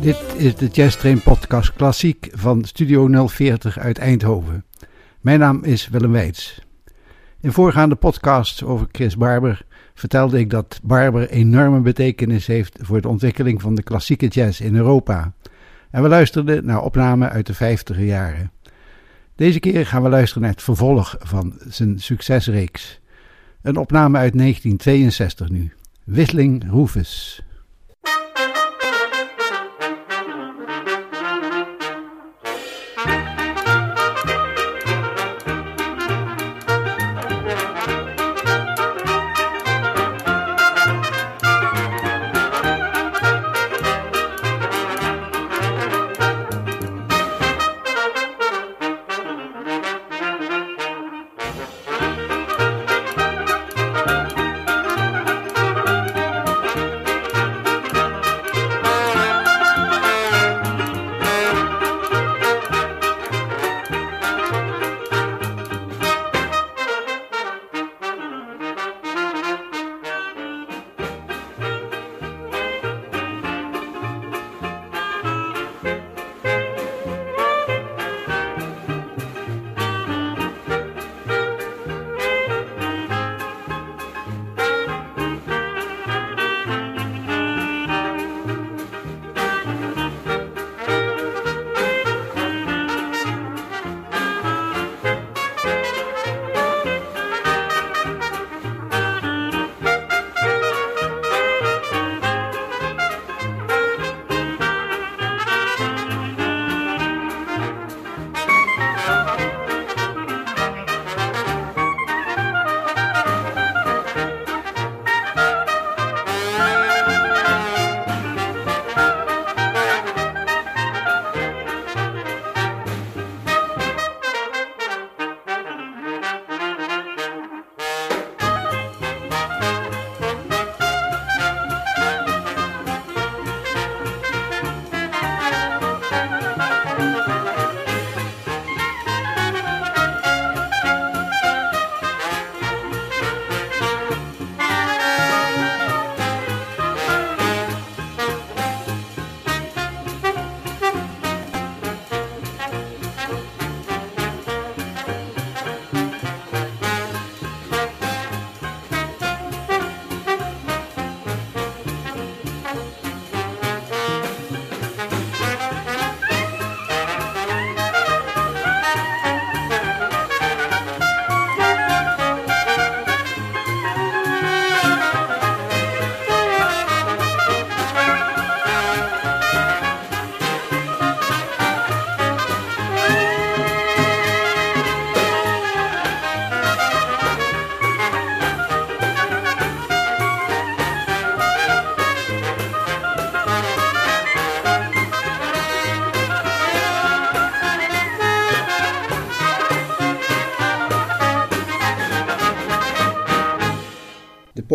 Dit is de Jazz Train Podcast Klassiek van Studio 040 uit Eindhoven. Mijn naam is Willem Weits. In voorgaande podcasts over Chris Barber vertelde ik dat Barber enorme betekenis heeft voor de ontwikkeling van de klassieke jazz in Europa. En we luisterden naar opnamen uit de 50 jaren. Deze keer gaan we luisteren naar het vervolg van zijn succesreeks. Een opname uit 1962 nu. Whistling Rufus.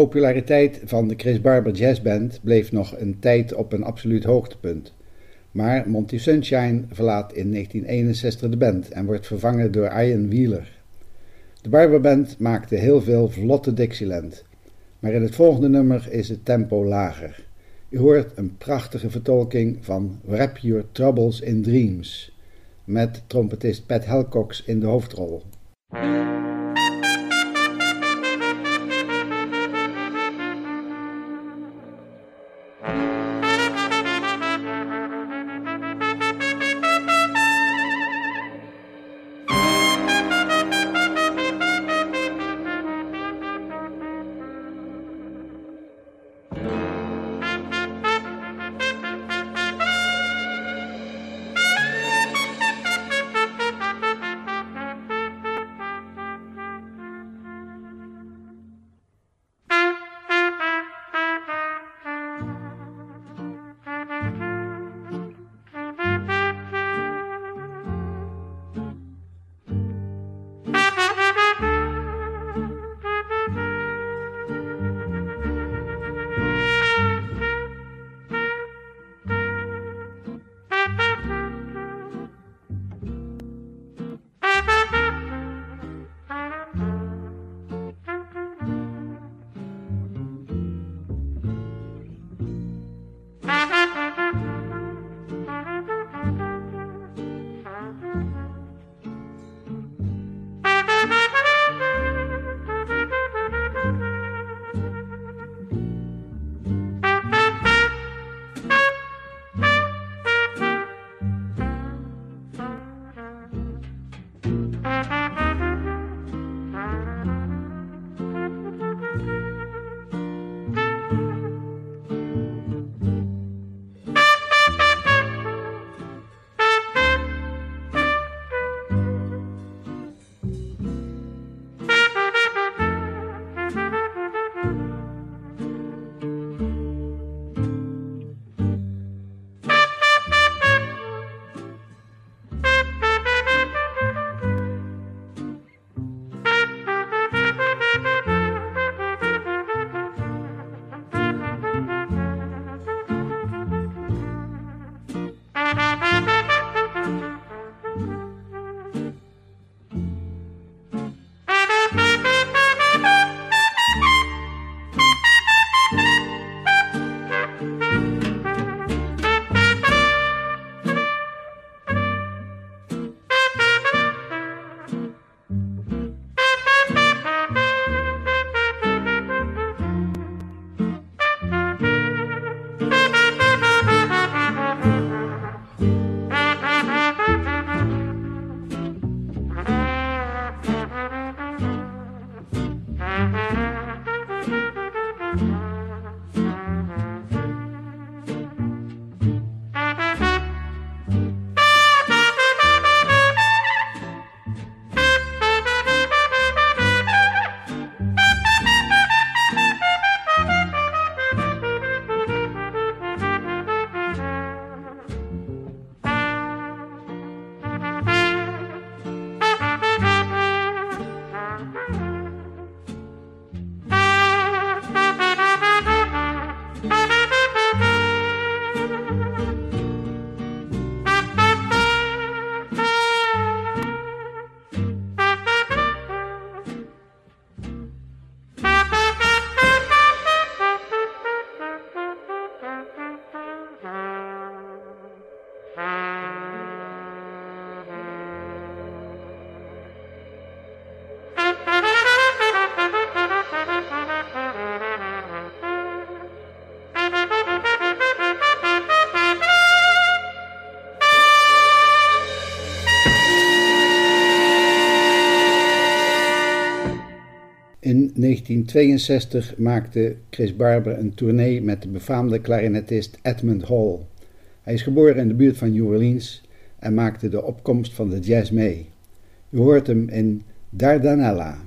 Populariteit van de Chris Barber Jazz Band bleef nog een tijd op een absoluut hoogtepunt. Maar Monty Sunshine verlaat in 1961 de band en wordt vervangen door Ian Wheeler. De Barber Band maakte heel veel vlotte Dixieland, maar in het volgende nummer is het tempo lager. U hoort een prachtige vertolking van Wrap Your Troubles in Dreams, met trompetist Pat Helcox in de hoofdrol. 1962 maakte Chris Barber een tournee met de befaamde klarinetist Edmund Hall. Hij is geboren in de buurt van New Orleans en maakte de opkomst van de jazz mee. U hoort hem in Dardanella.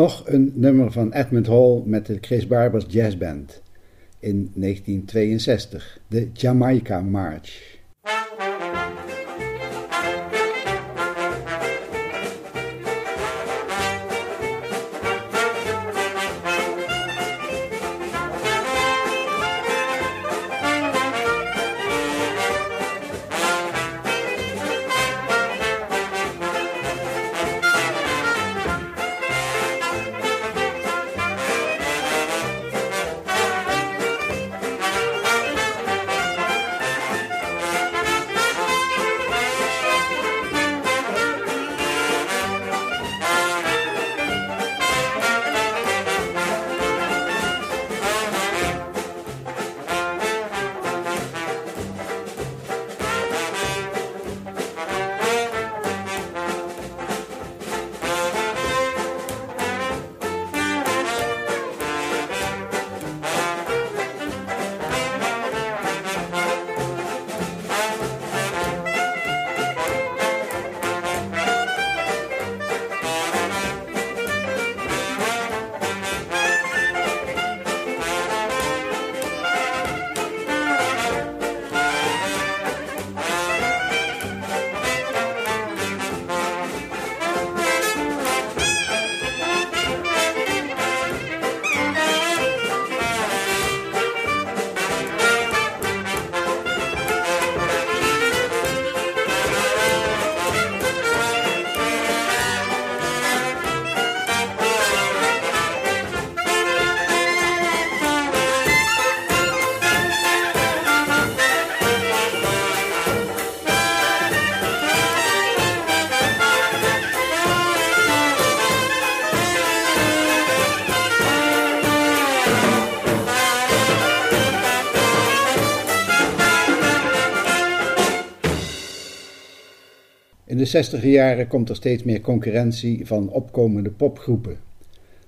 Nog een nummer van Edmund Hall met de Chris Barbers Jazz Band in 1962, de Jamaica March. 60 jaren komt er steeds meer concurrentie van opkomende popgroepen.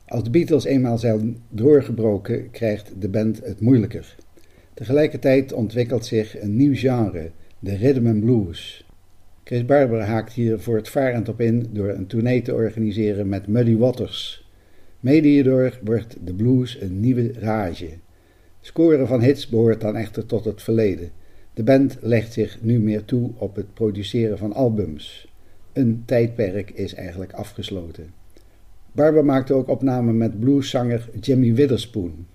Als de Beatles eenmaal zijn doorgebroken, krijgt de band het moeilijker. Tegelijkertijd ontwikkelt zich een nieuw genre, de rhythm and blues. Chris Barber haakt hier voortvarend op in door een tournee te organiseren met Muddy Waters. Mede hierdoor wordt de blues een nieuwe rage. Scoren van hits behoort dan echter tot het verleden. De band legt zich nu meer toe op het produceren van albums. Een tijdperk is eigenlijk afgesloten. Barber maakte ook opnamen met blueszanger Jimmy Witherspoon.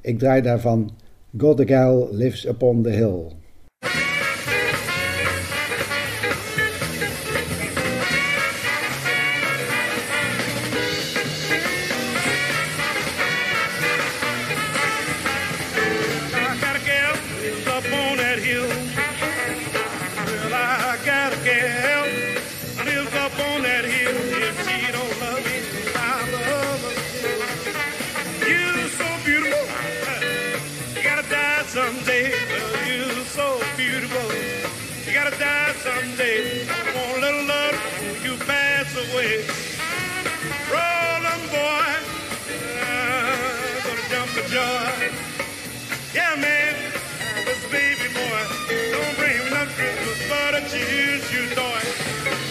Ik draai daarvan God the Gal Lives Upon the Hill. joy. Yeah, man, this baby boy don't bring no nothing but I choose you toy.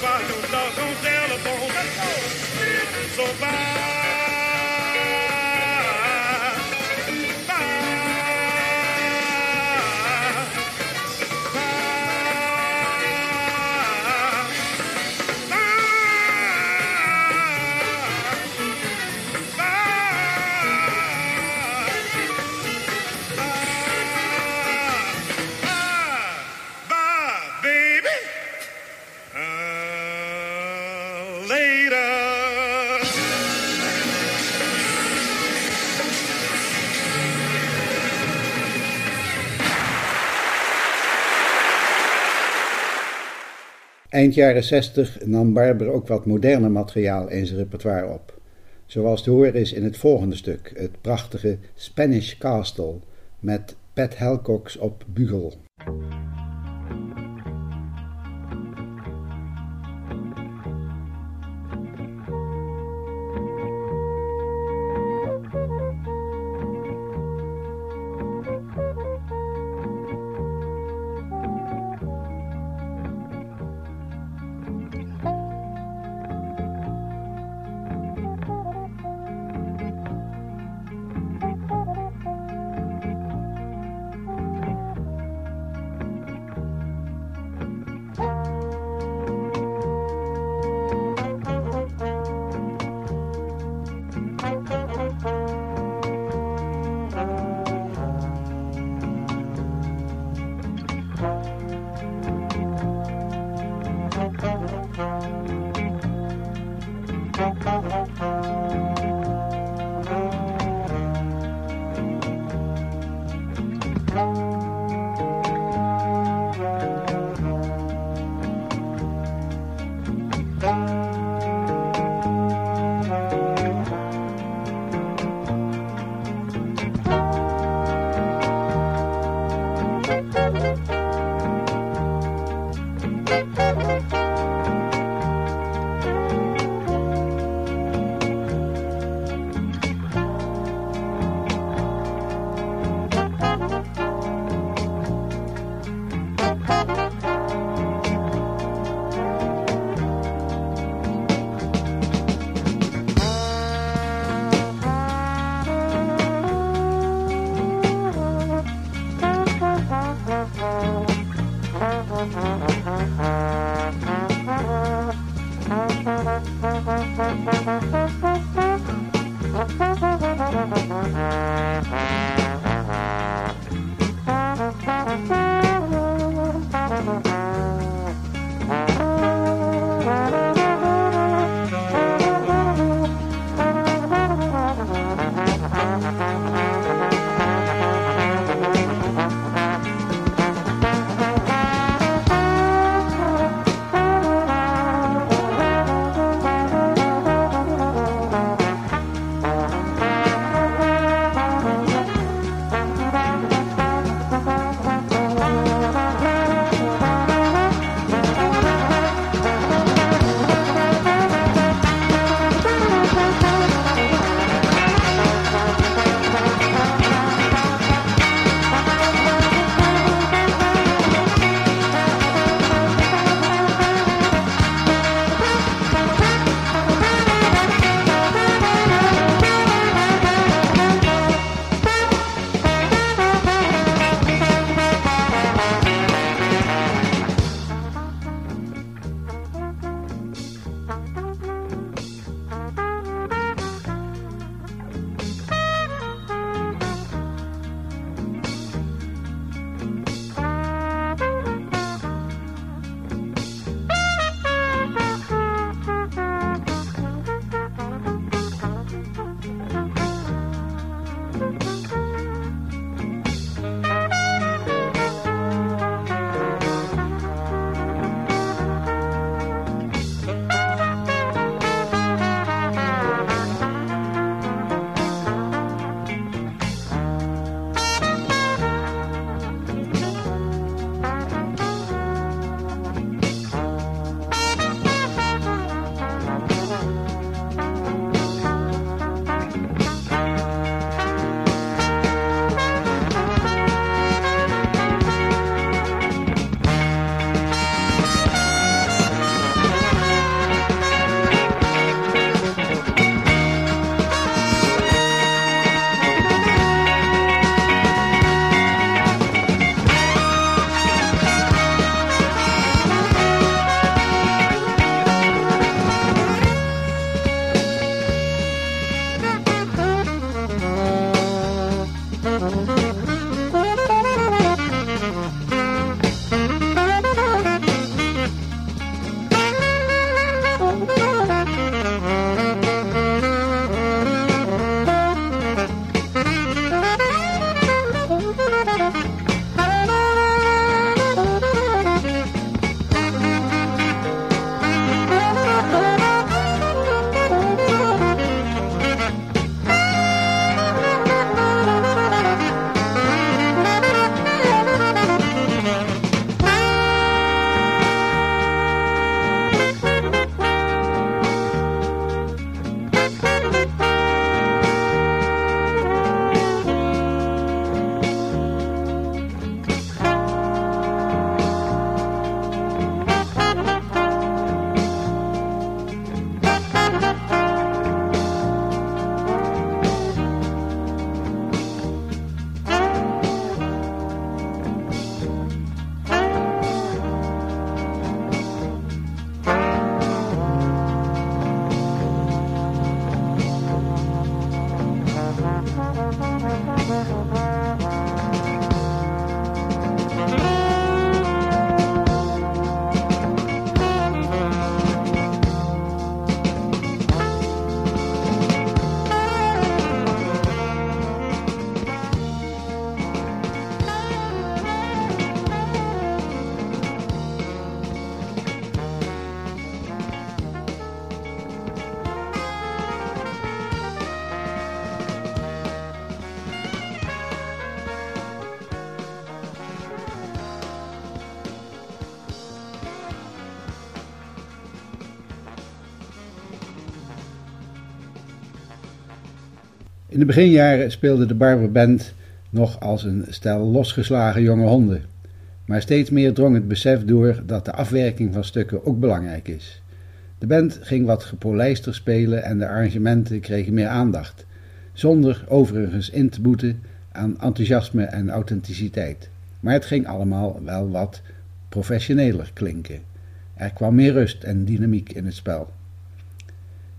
find new love on telephone. So bye. Eind jaren 60 nam Barber ook wat moderne materiaal in zijn repertoire op. Zoals te horen is in het volgende stuk, het prachtige Spanish Castle met Pat Helcox op bugel. In de beginjaren speelde de Barber Band nog als een stel losgeslagen jonge honden. Maar steeds meer drong het besef door dat de afwerking van stukken ook belangrijk is. De band ging wat gepolijster spelen en de arrangementen kregen meer aandacht, zonder overigens in te boeten aan enthousiasme en authenticiteit. Maar het ging allemaal wel wat professioneler klinken. Er kwam meer rust en dynamiek in het spel.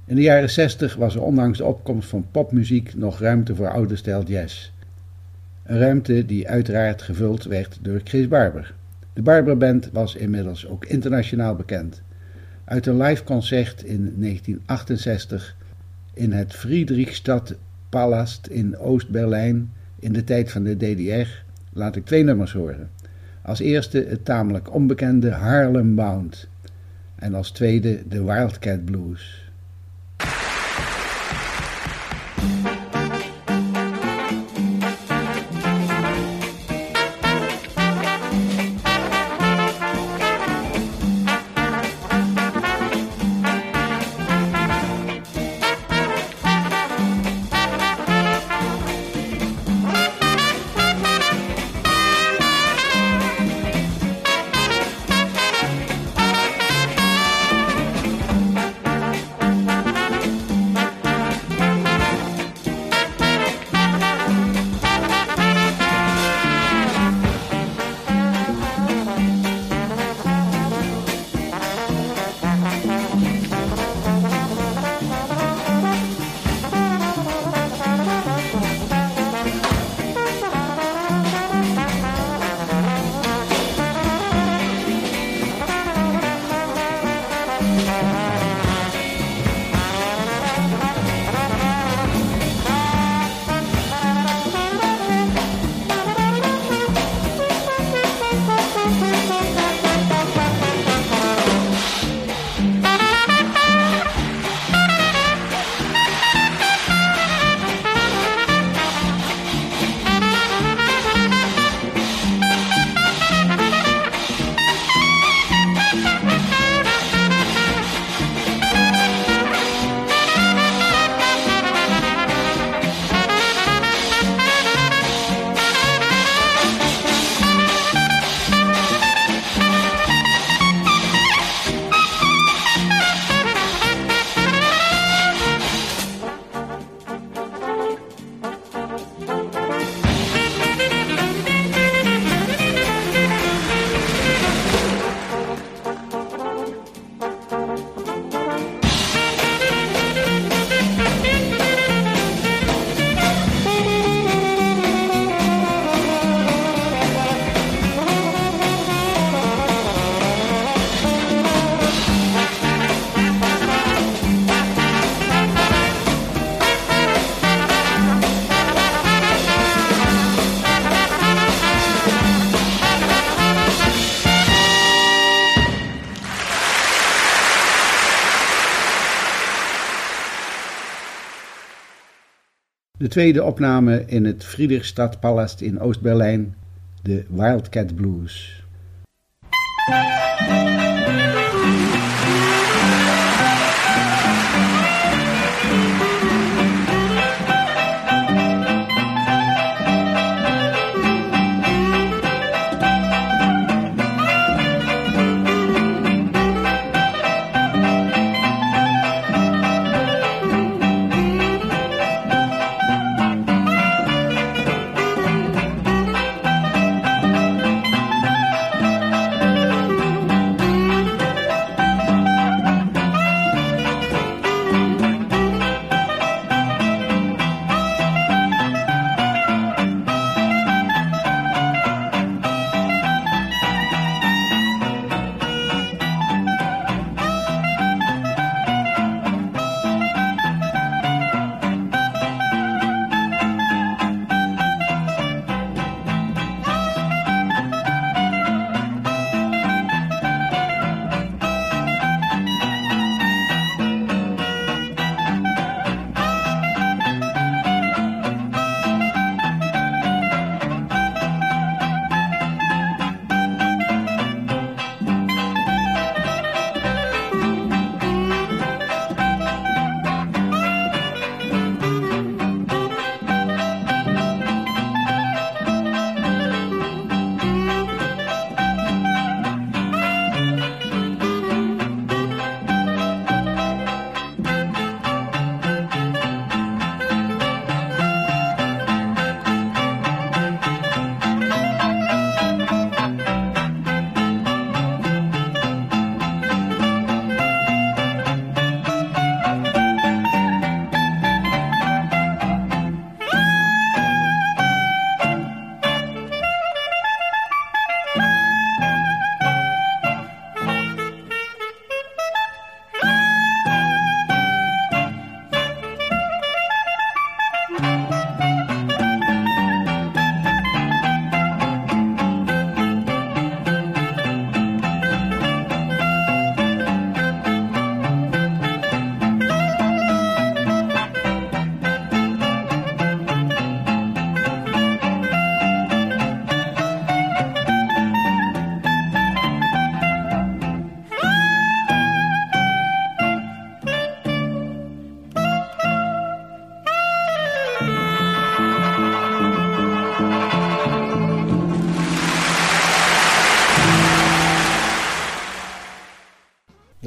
In de jaren 60 was er ondanks de opkomst van popmuziek nog ruimte voor oude stijl jazz. Een ruimte die uiteraard gevuld werd door Chris Barber. De Barber Band was inmiddels ook internationaal bekend. Uit een live concert in 1968 in het Friedrichstad Palast in Oost-Berlijn in de tijd van de DDR laat ik twee nummers horen. Als eerste het tamelijk onbekende Harlem Bound en als tweede de Wildcat Blues. Tweede opname in het Friedrichstadpalast in Oost-Berlijn, de Wildcat Blues.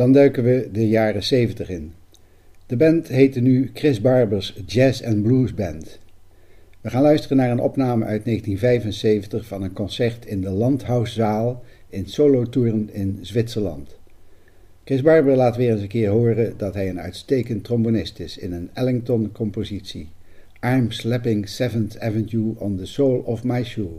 Dan duiken we de jaren 70 in. De band heette nu Chris Barbers Jazz and Blues Band. We gaan luisteren naar een opname uit 1975 van een concert in de Landhauszaal in Solothurn in Zwitserland. Chris Barber laat weer eens een keer horen dat hij een uitstekend trombonist is in een Ellington-compositie. I'm slapping 7th Avenue on the sole of my shoe.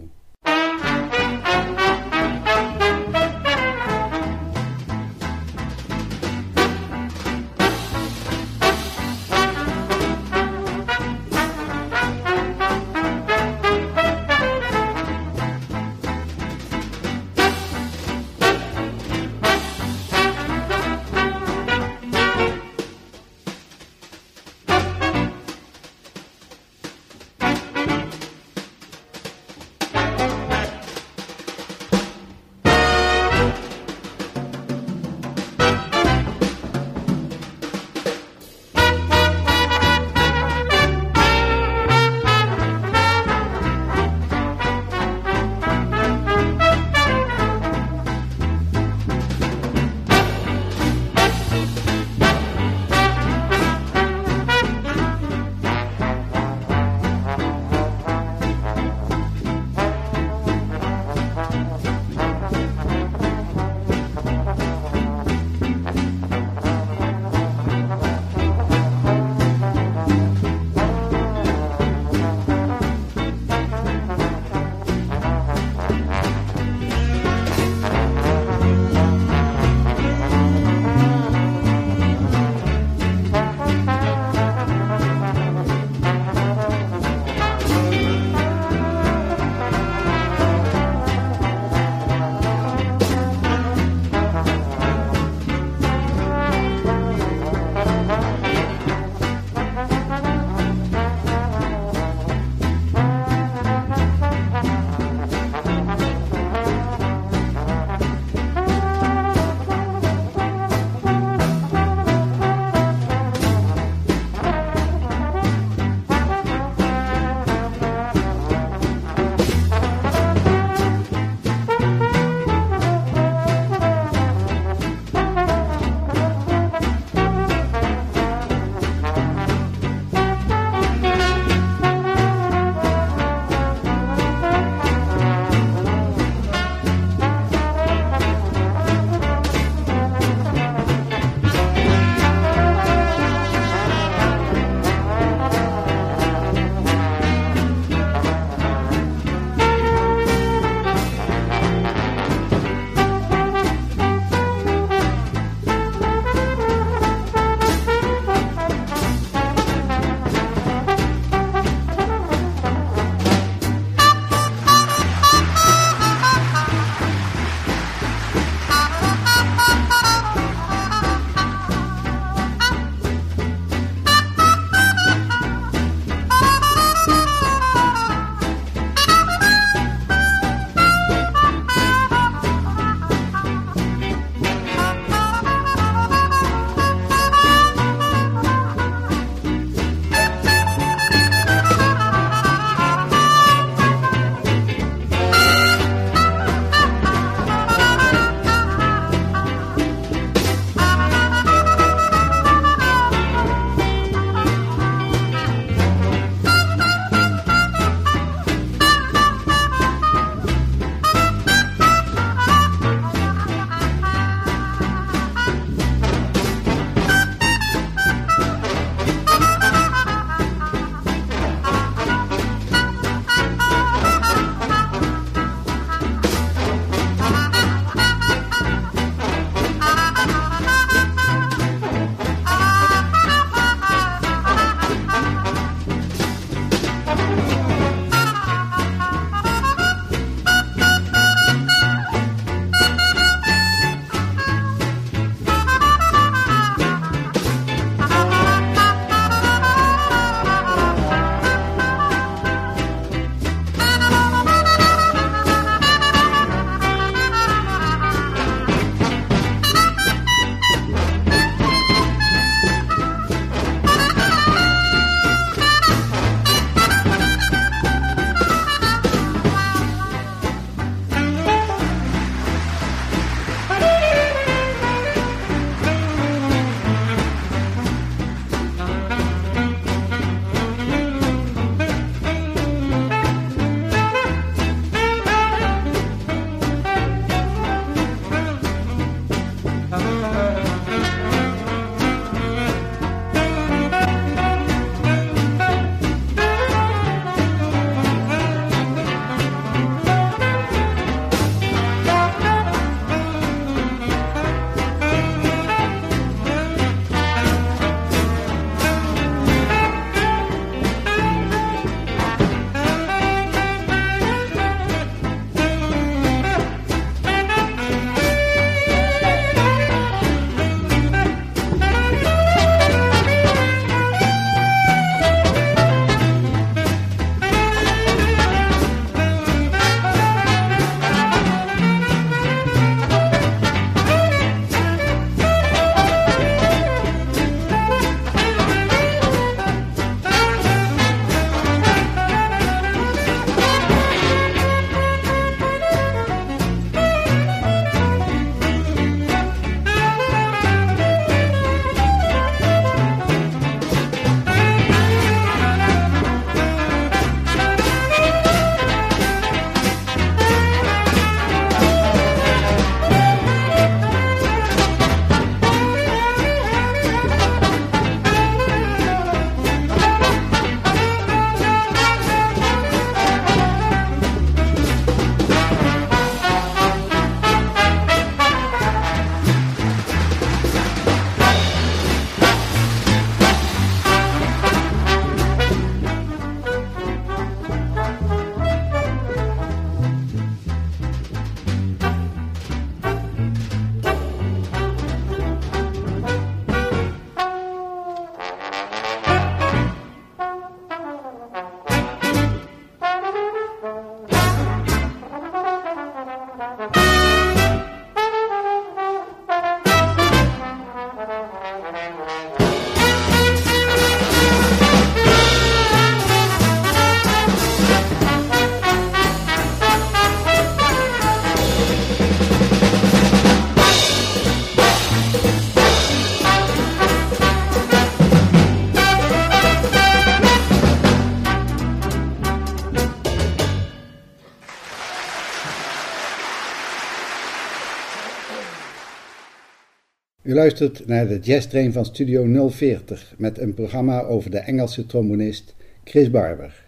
Luistert naar de jazztrain van Studio 040 met een programma over de Engelse trombonist Chris Barber.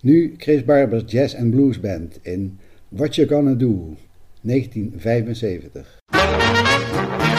Nu Chris Barber's Jazz and Blues Band in What You Gonna Do, 1975.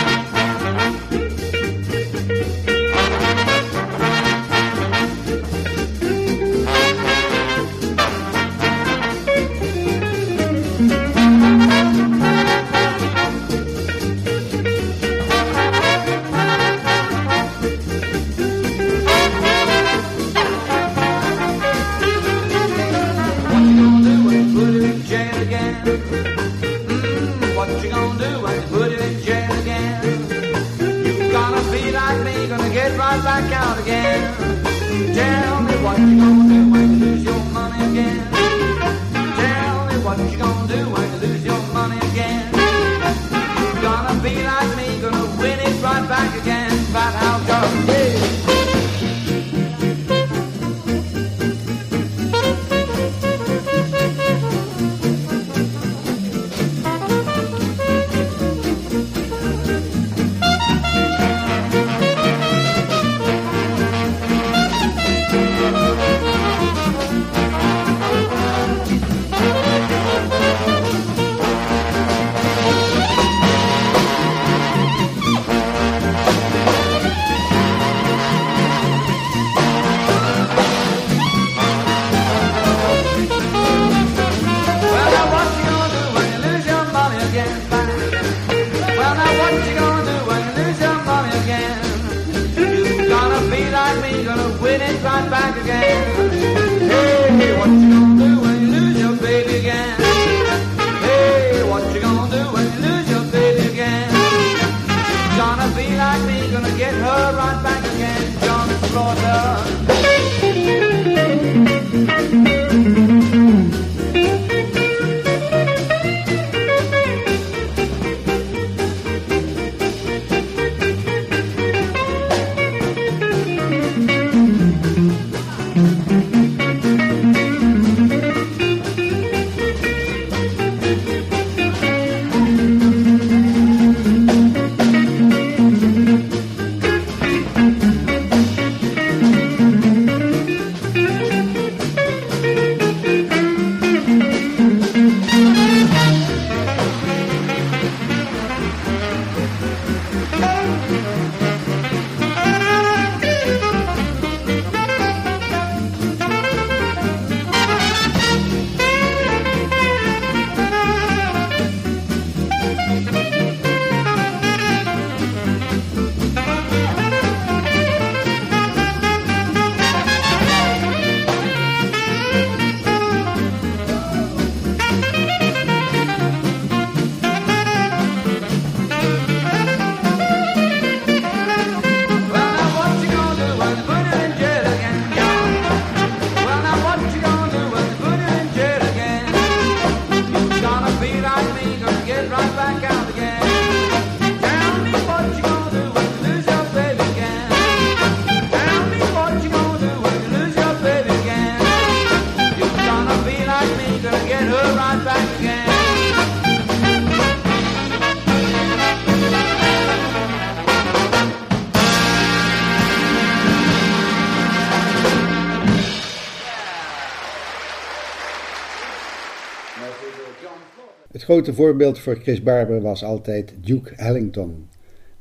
Grote voorbeeld voor Chris Barber was altijd Duke Ellington.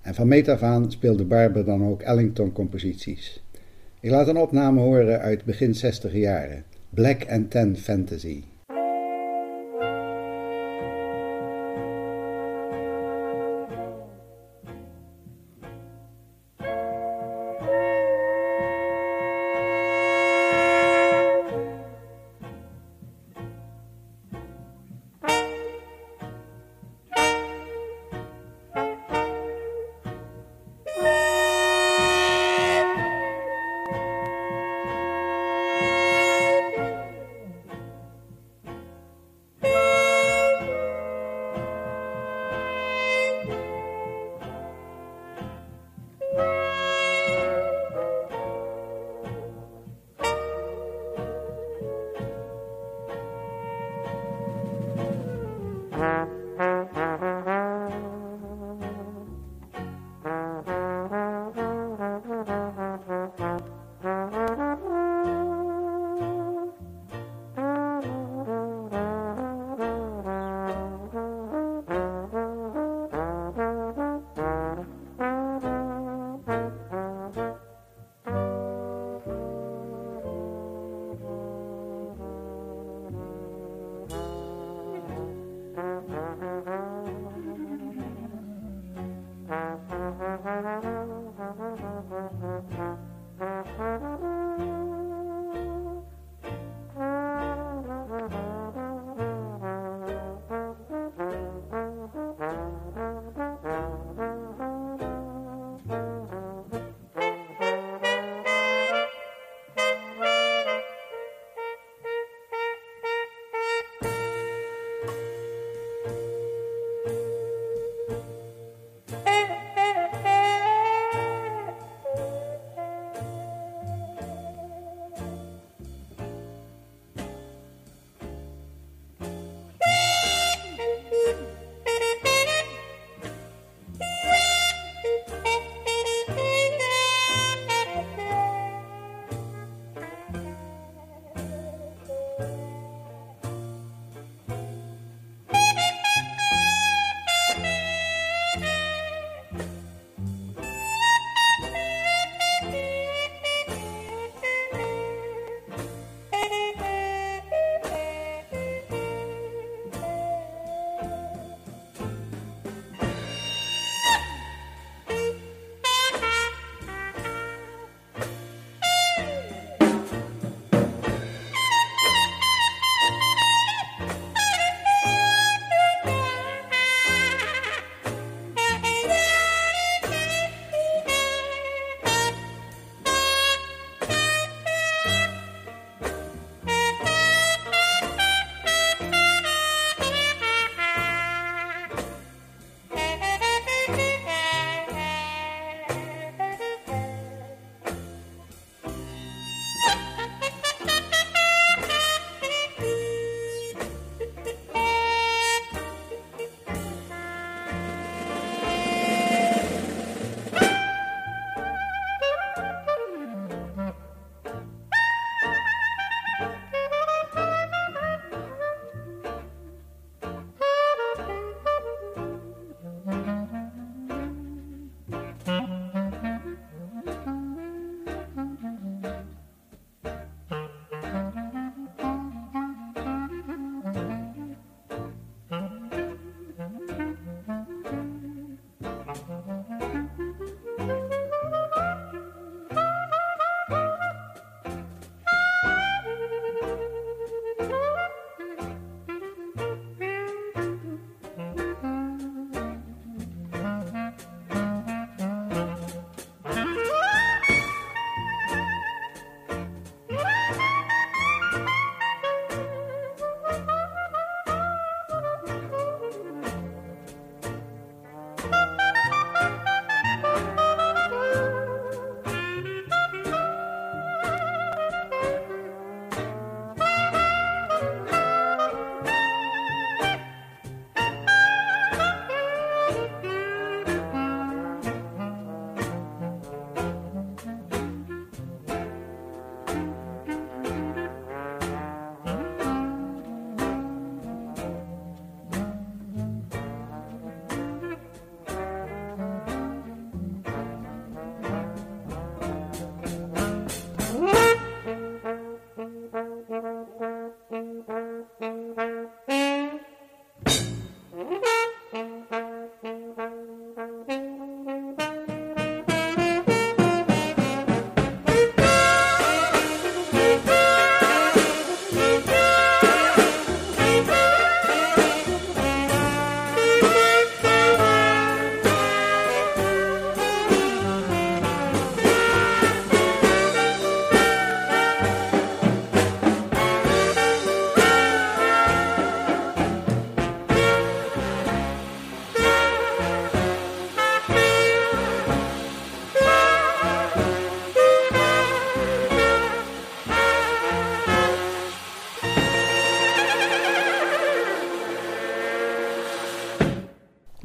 En van meet af aan speelde Barber dan ook Ellington-composities. Ik laat een opname horen uit begin 60 jaren, Black and Tan Fantasy.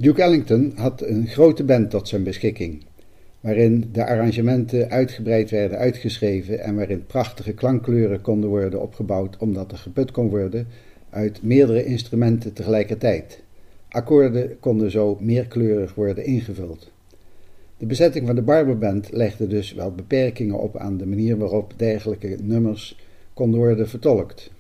Duke Ellington had een grote band tot zijn beschikking, waarin de arrangementen uitgebreid werden uitgeschreven en waarin prachtige klankkleuren konden worden opgebouwd omdat er geput kon worden uit meerdere instrumenten tegelijkertijd. Akkoorden konden zo meerkleurig worden ingevuld. De bezetting van de Barberband legde dus wel beperkingen op aan de manier waarop dergelijke nummers konden worden vertolkt.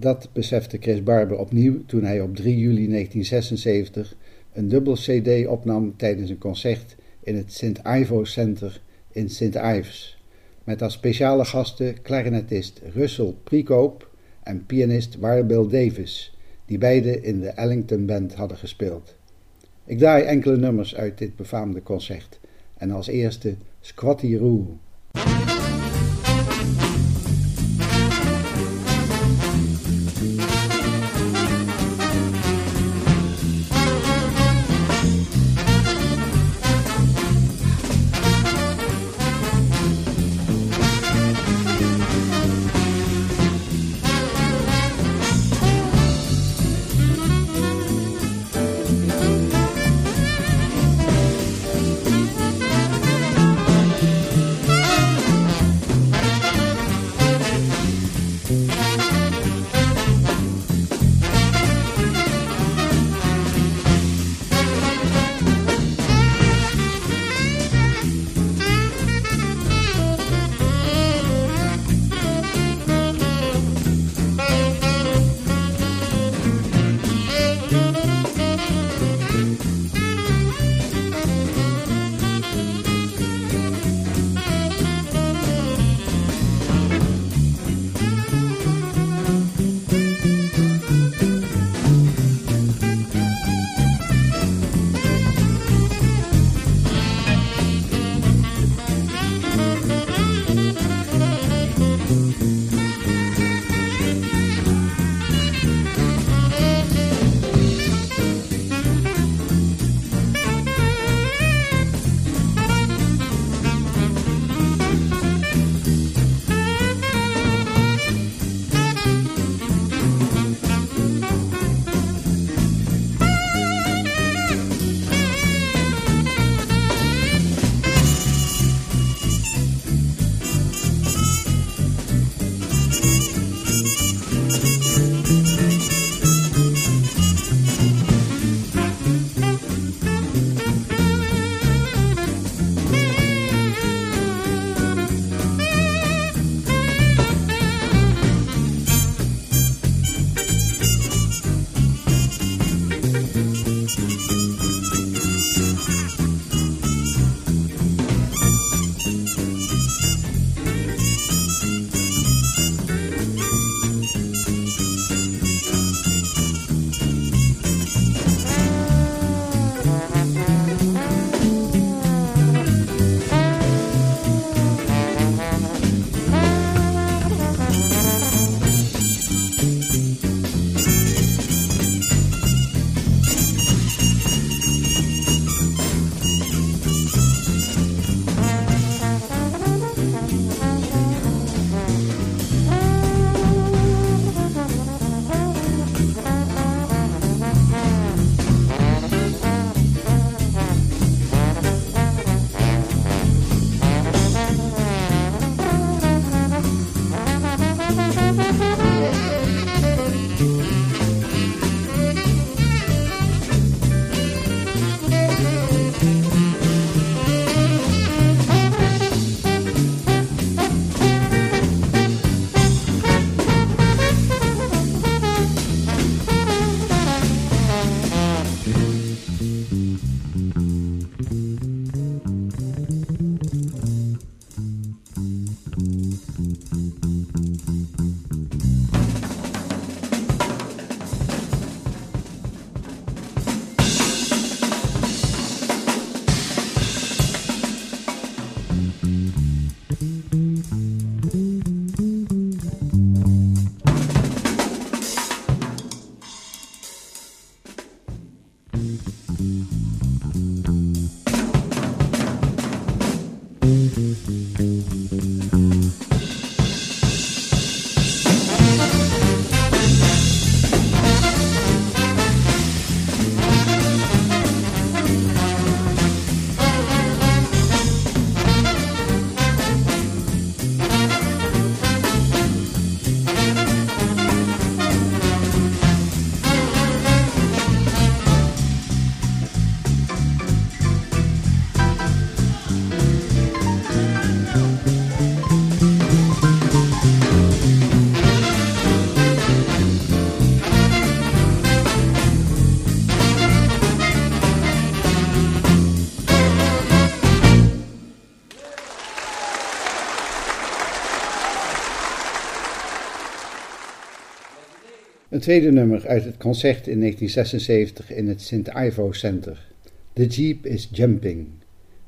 Dat besefte Chris Barber opnieuw toen hij op 3 juli 1976 een dubbel CD opnam tijdens een concert in het St. Ivo Center in St. Ives, met als speciale gasten clarinetist Russell Prikoop en pianist Warbill Davis, die beide in de Ellington Band hadden gespeeld. Ik draai enkele nummers uit dit befaamde concert en als eerste Squatty Roo. Tweede nummer uit het concert in 1976 in het St. Ivo Center. The Jeep is Jumping.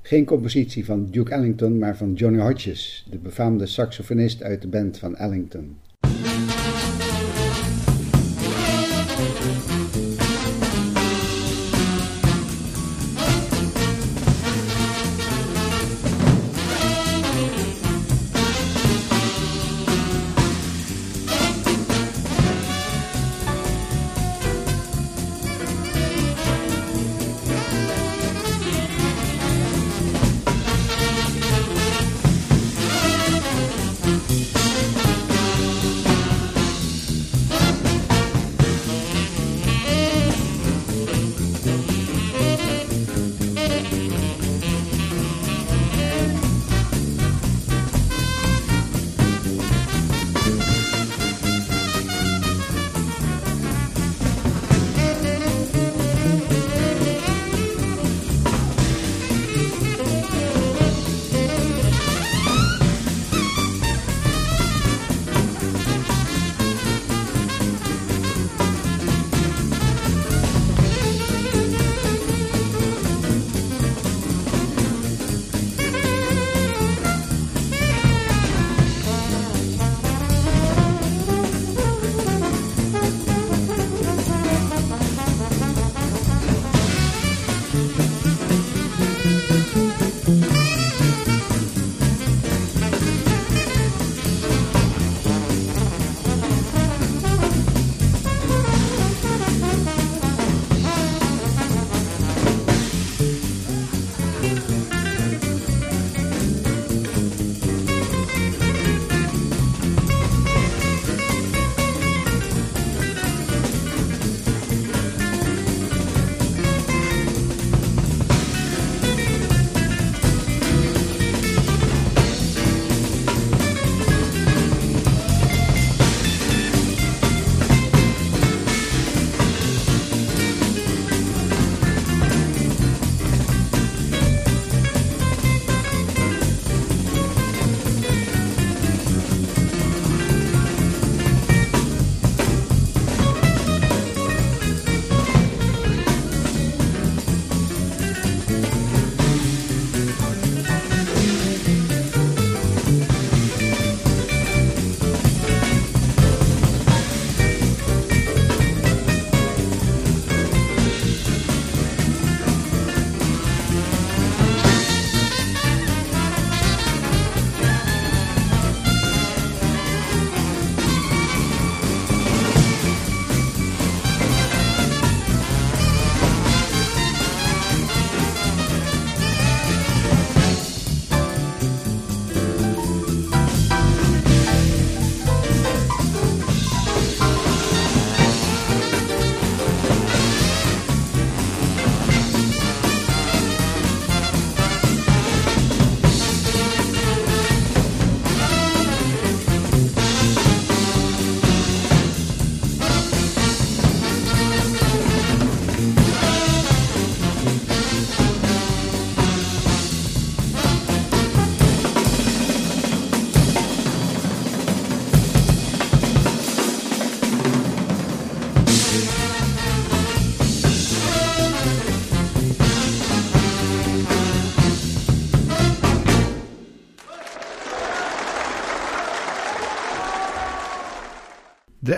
Geen compositie van Duke Ellington, maar van Johnny Hodges, de befaamde saxofonist uit de band van Ellington.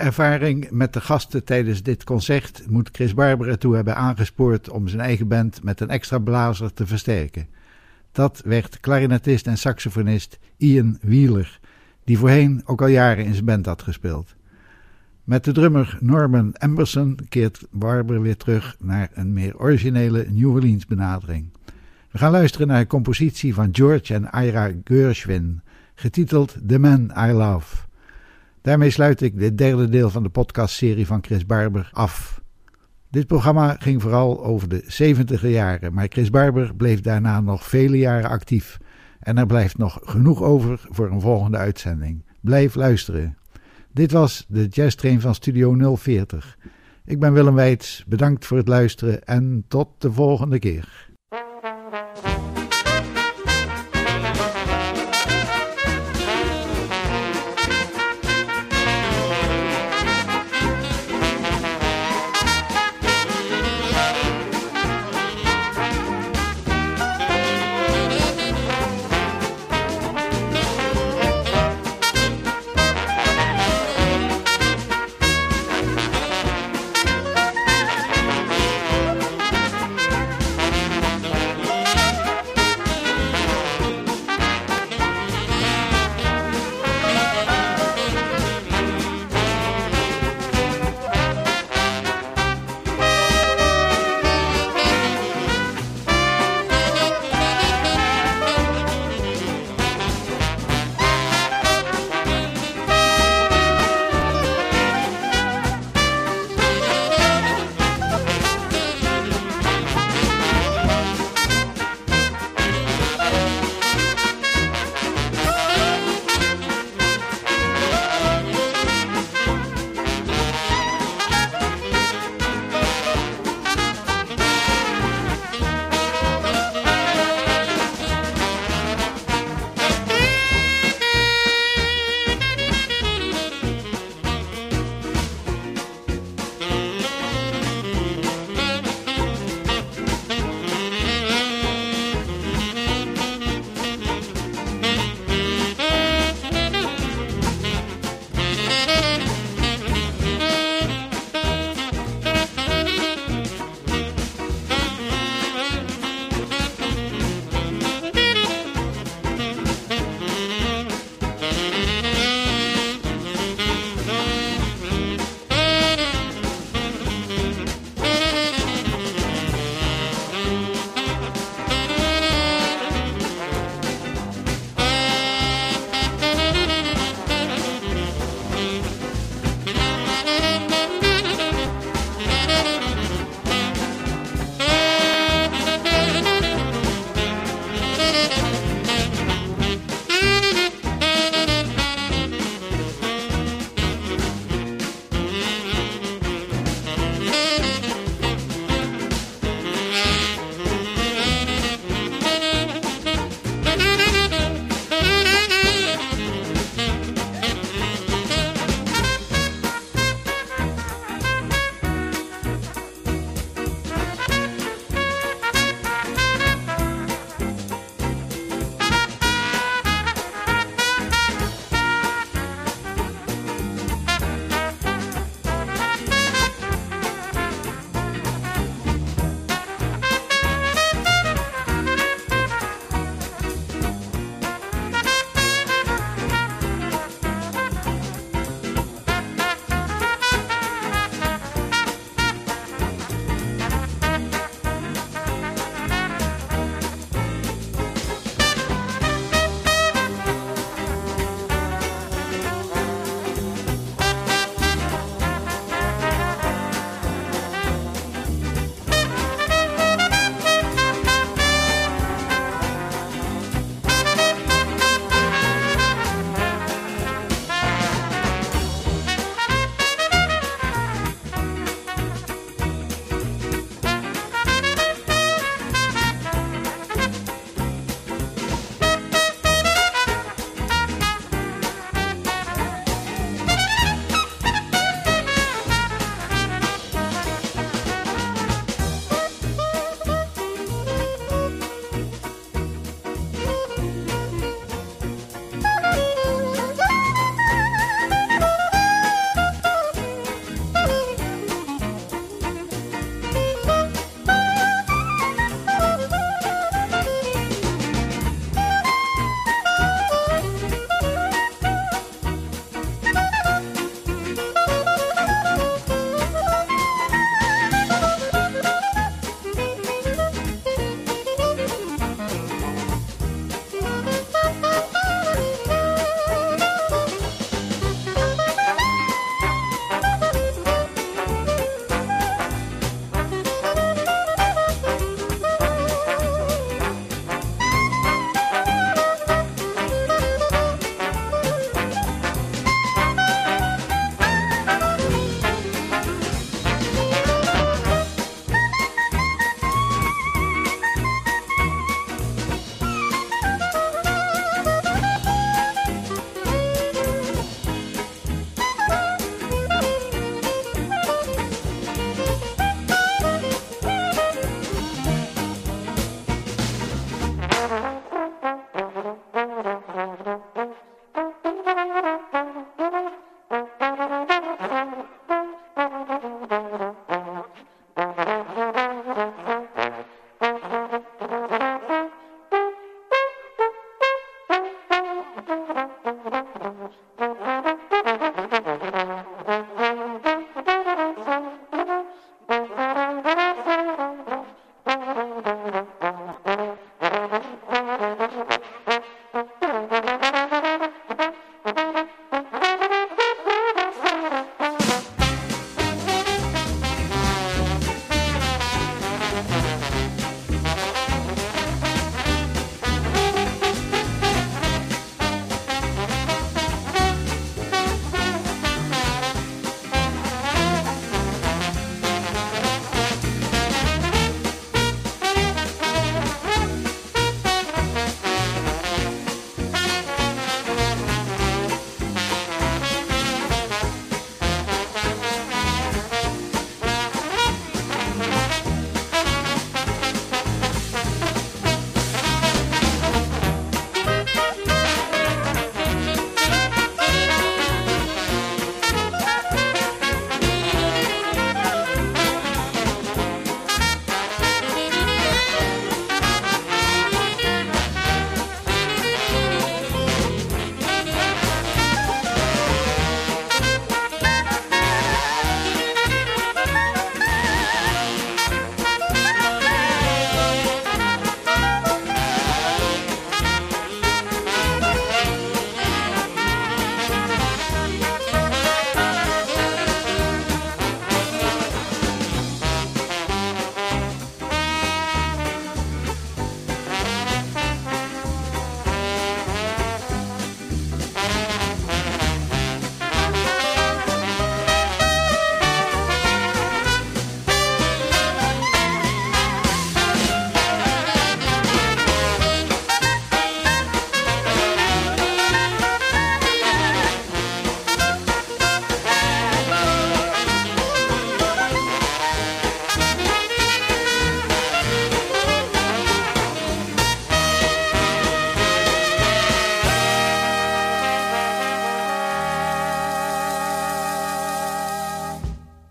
Ervaring met de gasten tijdens dit concert moet Chris Barber ertoe hebben aangespoord om zijn eigen band met een extra blazer te versterken. Dat werd klarinetist en saxofonist Ian Wheeler, die voorheen ook al jaren in zijn band had gespeeld. Met de drummer Norman Emberson keert Barber weer terug naar een meer originele New Orleans benadering. We gaan luisteren naar een compositie van George en Ira Gershwin, getiteld The Man I Love. Daarmee sluit ik dit derde deel van de podcastserie van Chris Barber af. Dit programma ging vooral over de 70 jaren, maar Chris Barber bleef daarna nog vele jaren actief. En er blijft nog genoeg over voor een volgende uitzending. Blijf luisteren. Dit was de Jazz Train van Studio 040. Ik ben Willem Weits, bedankt voor het luisteren en tot de volgende keer.